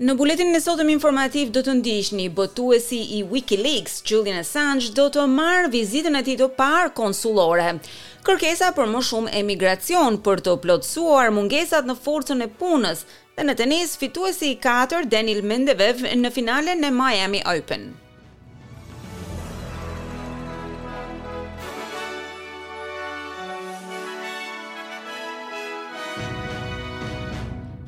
Në buletinin e sotëm informativ do të ndiqni botuesi i WikiLeaks, Julian Assange do të marrë vizitën e tij të parë konsullore. Kërkesa për më shumë emigracion për të plotësuar mungesat në forcën e punës Dhe në tenis, fituesi i katër Daniil Medvedev në finalen e Miami Open.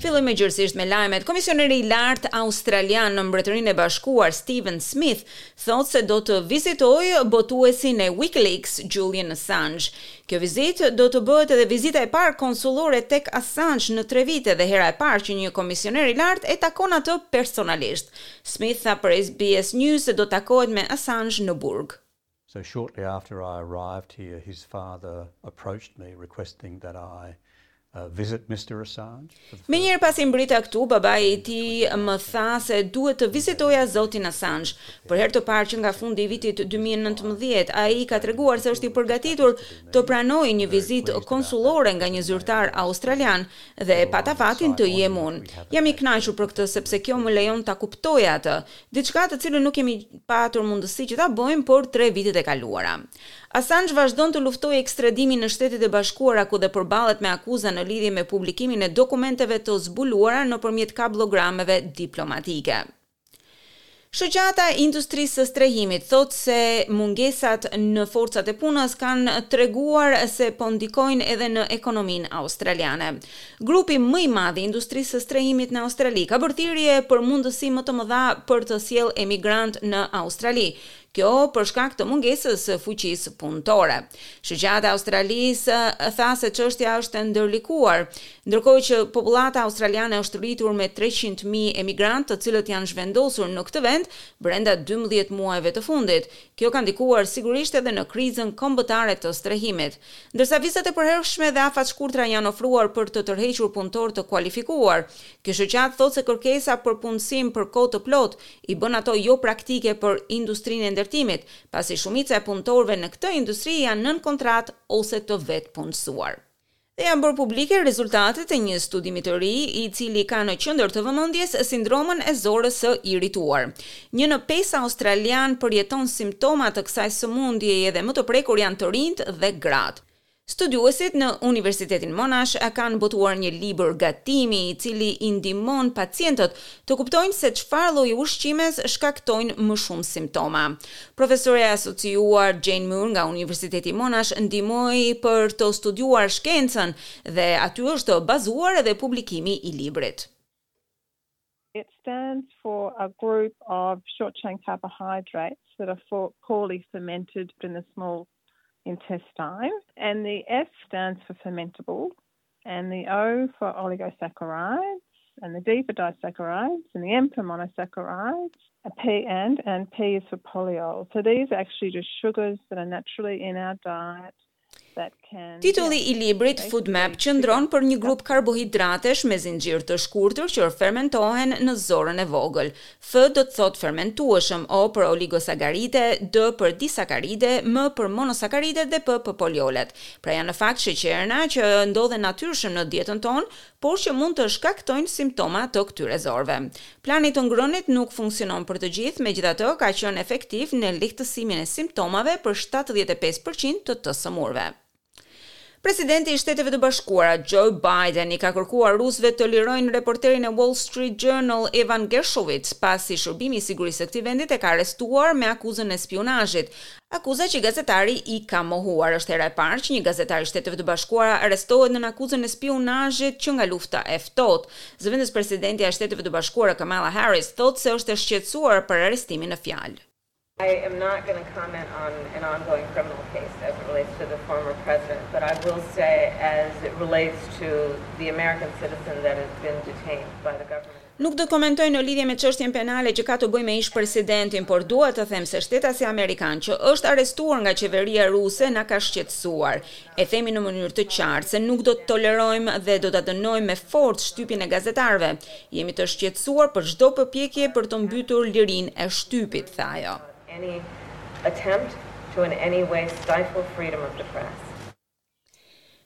Fillojmë gjerësisht me lajmet. Komisioneri i lartë australian në Mbretërinë e Bashkuar, Stephen Smith, thotë se do të vizitojë botuesin e Wikileaks, Julian Assange. Kjo vizitë do të bëhet edhe vizita e parë konsullore tek Assange në tre vite dhe hera e parë që një komisioner i lartë e takon atë personalisht. Smith tha për SBS News se do të takohet me Assange në burg. So shortly after I arrived here his father approached me requesting that I Menjëherë pasi mbërrita këtu, babai i tij më tha se duhet të vizitoja zotin Assange. Për herë të parë që nga fundi i vitit dy mijë e nëntëmbëdhjetë, ai ka treguar se është i përgatitur të pranojë një vizitë konsullore nga një zyrtar australian dhe pata fatin të jem unë. Jam i kënaqur për këtë sepse kjo më lejon ta kuptoj atë, diçka të cilën nuk kemi patur mundësi që ta bëjmë për tre vitet e kaluara. Assange vazhdon të luftojë ekstradimin në Shtetet e Bashkuara ku dhe përballet me akuza në lidhje me publikimin e dokumenteve të zbuluara nëpërmjet kabllogrameve diplomatike. Shoqata e Industrisë së Strehimit thotë se mungesat në forcat e punës kanë treguar se po ndikojnë edhe në ekonominë australiane. Grupi më i madh i industrisë së strehimit në Australi ka bërë thirrje për mundësi më të mëdha për të sjellë emigrantë në Australi, Kjo për shkak të mungesës së fuqisë punëtore. Shoqata e Australisë tha se çështja është e ndërlikuar, ndërkohë që popullata australiane është rritur me treqind mijë emigrantë të cilët janë zhvendosur në këtë vend brenda dymbëdhjetë muajve të fundit. Kjo ka ndikuar sigurisht edhe në krizën kombëtare të strehimit. Ndërsa vizat e përhershme dhe afatshkurtra janë ofruar për të tërhequr punëtorë të kualifikuar, kjo shoqatë thotë se kërkesa për punësim për kohë të plotë i bën ato jo praktike për industrinë e ndërtimit, pasi shumica e punëtorëve në këtë industri janë nën kontratë ose të vetëpunësuar. Dhe janë bërë publike rezultatet e një studimi të ri, i cili ka në qendër të vëmendjes sindromën e zorrës së irituar. Një në pesë australianë përjeton simptoma të kësaj sëmundjeje dhe më të prekur janë të rinjtë dhe gratë. Studiuesit në Universitetin Monash kanë botuar një libër gatimi i cili i ndihmon pacientët të kuptojnë se çfarë lloj ushqimesh shkaktojnë më shumë simptoma. Profesorja e asociuar Jane Muir nga Universiteti Monash ndihmoi për të studiuar shkencën dhe aty është bazuar edhe publikimi i librit. It stands for a group of short-chain carbohydrates that are poorly fermented in the small intestine. And the F stands for fermentable, and the O for oligosaccharides, and the D for disaccharides, and the M for monosaccharides, a P and, and P is for polyol. So these are actually just sugars that are naturally in our diet Titulli i librit FODMAP qëndron për një grup karbohidratesh me zinxhir të shkurtër që fermentohen në zorrën e vogël. F do të thotë fermentueshëm, O për oligosakaride, D për disakaride, M për monosakaride dhe P për poliolet. Pra janë në fakt sheqerna që ndodhen natyrshëm në dietën tonë, por që mund të shkaktojnë simptoma të këtyre zorrëve. Plani i të ngrënit nuk funksionon për të gjithë, megjithatë ka qenë efektiv në lehtësimin e simptomave për shtatëdhjetë e pesë për qind të të sëmurëve. Presidenti i Shteteve të Bashkuara, Joe Biden, i ka kërkuar rusëve të lirojnë reporterin e Wall Street Journal, Evan Gershkovich, pasi Shërbimi i Sigurisë së këtij vendit e ka arrestuar me akuzën e spiunazhit, Akuza që gazetari i ka mohuar. Është hera e parë që një gazetar i Shteteve të Bashkuara arrestohet nën akuzën e spiunazhit që nga Lufta e Ftohtë. Zëvendëspresidentja e Shteteve të Bashkuara Kamala Harris thotë se është e shqetësuar për arrestimin në fjalë. I am not gonna comment on an ongoing criminal case as it relates to the former president, but I will say as it relates to the American citizen that has been detained by the government. Nuk do të komentoj në lidhje me çështjen penale që ka të bëjë me ish-presidentin, por dua të them se shtetasi amerikan që është arrestuar nga qeveria ruse na ka shqetësuar. E themi në mënyrë të qartë se nuk do të tolerojmë dhe do ta dënojmë me forcë shtypin e gazetarëve. Jemi të shqetësuar për çdo përpjekje për të mbytur lirinë e shtypit, tha ajo.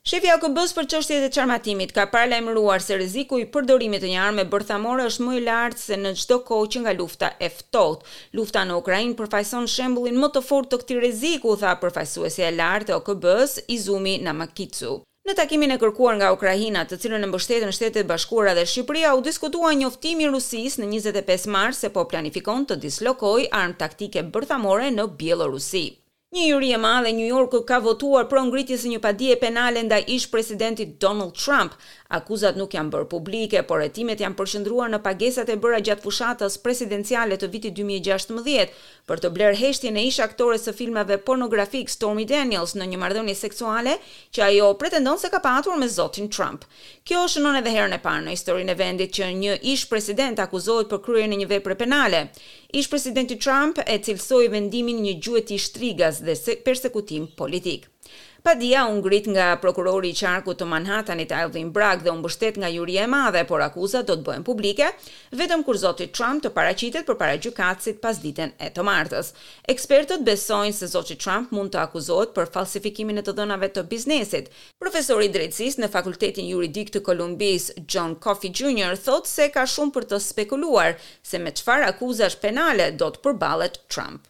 Shefja e OKB-së për çështjet e çarmatimit ka paralajmëruar se rreziku i përdorimit të një arme bërthamore është më i lartë se në çdo kohë që nga lufta e ftohtë. Lufta në Ukrainë përfaqëson shembullin më të fortë të këtij rreziku, tha përfaqësuesja e lartë e OKB-së, Izumi Namakitsu. Në takimin e kërkuar nga Ukraina, të cilën e mbështetën Shtetet e Bashkuara dhe Shqipëria, u diskutua njoftimi i Rusisë në njëzet e pesë mars se po planifikon të dislokojë armë taktike bërthamore në Bjellorusi. Një juri e madhe e New York ka votuar pro ngritjes së një padie penale ndaj ish-presidentit Donald Trump. Akuzat nuk janë bërë publike, por hetimet janë përqendruar në pagesat e bëra gjatë fushatës presidenciale të vitit dy mijë e gjashtëmbëdhjetë për të blerë heshtjen e ish-aktores së filmave pornografikë Stormy Daniels në një marrëdhënie seksuale që ajo pretendon se ka patur me zotin Trump. Kjo shënon edhe herën e parë në historinë e vendit që një ish-president akuzohet për kryerjen e një vepre penale. Ish-presidenti Trump e cilësoi vendimin një gjueti shtrigas dhe persekutim politik. Padia u ngrit nga prokurori i qarkut të Manhattanit Alvin Bragg dhe u mbështet nga juria e madhe, por akuzat do të bëhen publike vetëm kur zoti Trump të paraqitet përpara gjykatësit pasditen e të martës. Ekspertët besojnë se zoti Trump mund të akuzohet për falsifikimin e të dhënave të biznesit, Profesori i drejtësisë në Fakultetin Juridik të Kolumbisë, John Coffee Junior, thotë se ka shumë për të spekuluar se me çfarë akuzash penale do të përballet Trump.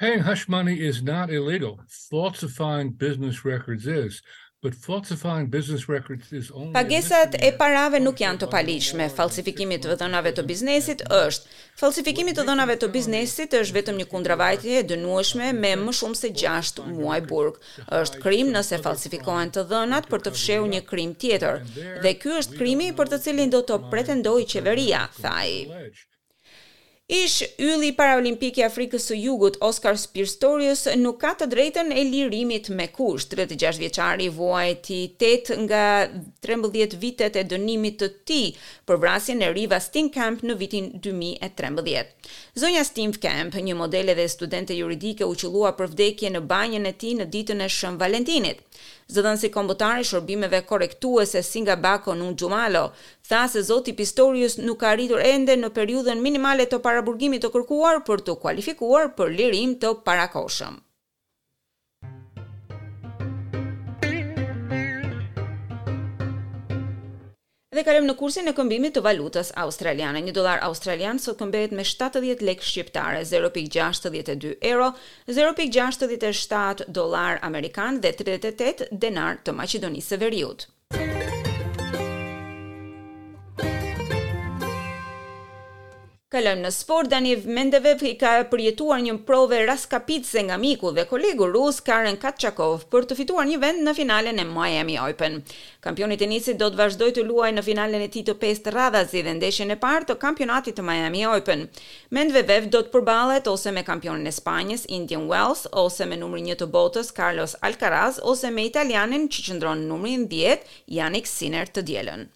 Paying hush money is not illegal, falsifying business records is, but falsifying business records is only a misdemeanor. Pagesat e parave nuk janë të paligjshme, falsifikimi i të dhënave të biznesit është. Falsifikimi i të dhënave të biznesit është vetëm një kundravajtje e dënueshme me më shumë se gjashtë muaj burg. Është krim nëse falsifikohen të dhënat për të fshehur një krim tjetër, dhe ky është krimi për të cilin do të pretendojë qeveria, tha ai. Ish ylli paraolimpik i Afrikës së Jugut, Oscar Pistorius, nuk ka të drejtën e lirimit me kusht. Tridhjetë e gjashtë vjeçari vuajti tetë nga trembëdhjetë vitet e dënimit të tij për vrasjen e Reeva Steenkamp në vitin dy mijë e trembëdhjetë. Zonja Steenkamp, një modele dhe studente juridike u qëllua për vdekje në banjën e tij në ditën e Shën Valentinit. Zëdhënësi kombëtar i shërbimeve korrektuese Singabakho Nxumalo, tha se zoti Pistorius nuk ka arritur ende në periudhën minimale të paraburgimit të kërkuar për t'u kualifikuar për lirim të parakohshëm. Dhe kalojmë në kursin e këmbimit të valutës australiane. Një dollar australian sot këmbehet me 70 lekë shqiptare, 0.62 euro, 0.67 dollar amerikan dhe 38 denar të Maqedonisë së Veriut. Kalojmë në sport, Daniil Medvedev i ka përjetuar një prove raskapitëse nga miku dhe kolegu rus Karen Khachanov për të fituar një vend në finalen e Miami Open. Kampioni i tenisit do të vazhdojë të luajë në finalen e tij të pestë radhazi dhe ndeshjen e parë të kampionatit të Miami Open. Medvedev do të përballet ose me kampionin e Spanjës, Indian Wells, ose me numrin një të botës, Carlos Alcaraz, ose me italianin që qëndron në numrin dhjetë, Jannik Sinner të dielën.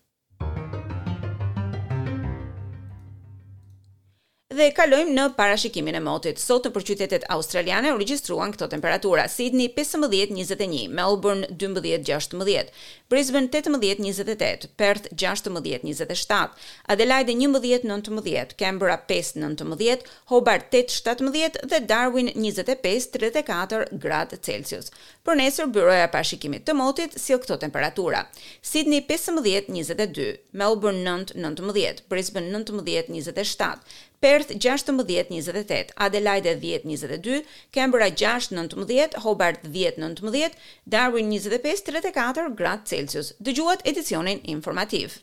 Dhe kalojmë në parashikimin e motit. Sot nëpër qytetet australiane u regjistruan këto temperatura: Sydney pesëmbëdhjetë njëzet e një, Melbourne dymbëdhjetë gjashtëmbëdhjetë, Brisbane tetëmbëdhjetë njëzet e tetë, Perth gjashtëmbëdhjetë njëzet e shtatë, Adelaide njëmbëdhjetë nëntëmbëdhjetë, Canberra pesë nëntëmbëdhjetë, Hobart tetë shtatëmbëdhjetë dhe Darwin njëzet e pesë tridhjetë e katër gradë Celsius. Për nesër Byroja e Parashikimit të Motit sjell këto temperatura, Sydney pesëmbëdhjetë njëzet e dy, Melbourne nëntë nëntëmbëdhjetë, Brisbane nëntëmbëdhjetë njëzet e shtatë, Perth gjashtëmbëdhjetë njëzet e tetë, Adelaide dhjetë njëzet e dy, Canberra gjashtë nëntëmbëdhjetë, Hobart dhjetë nëntëmbëdhjetë, Darwin njëzet e pesë tridhjetë e katër gradë Celsius. Dëgjuat edicionin informativ.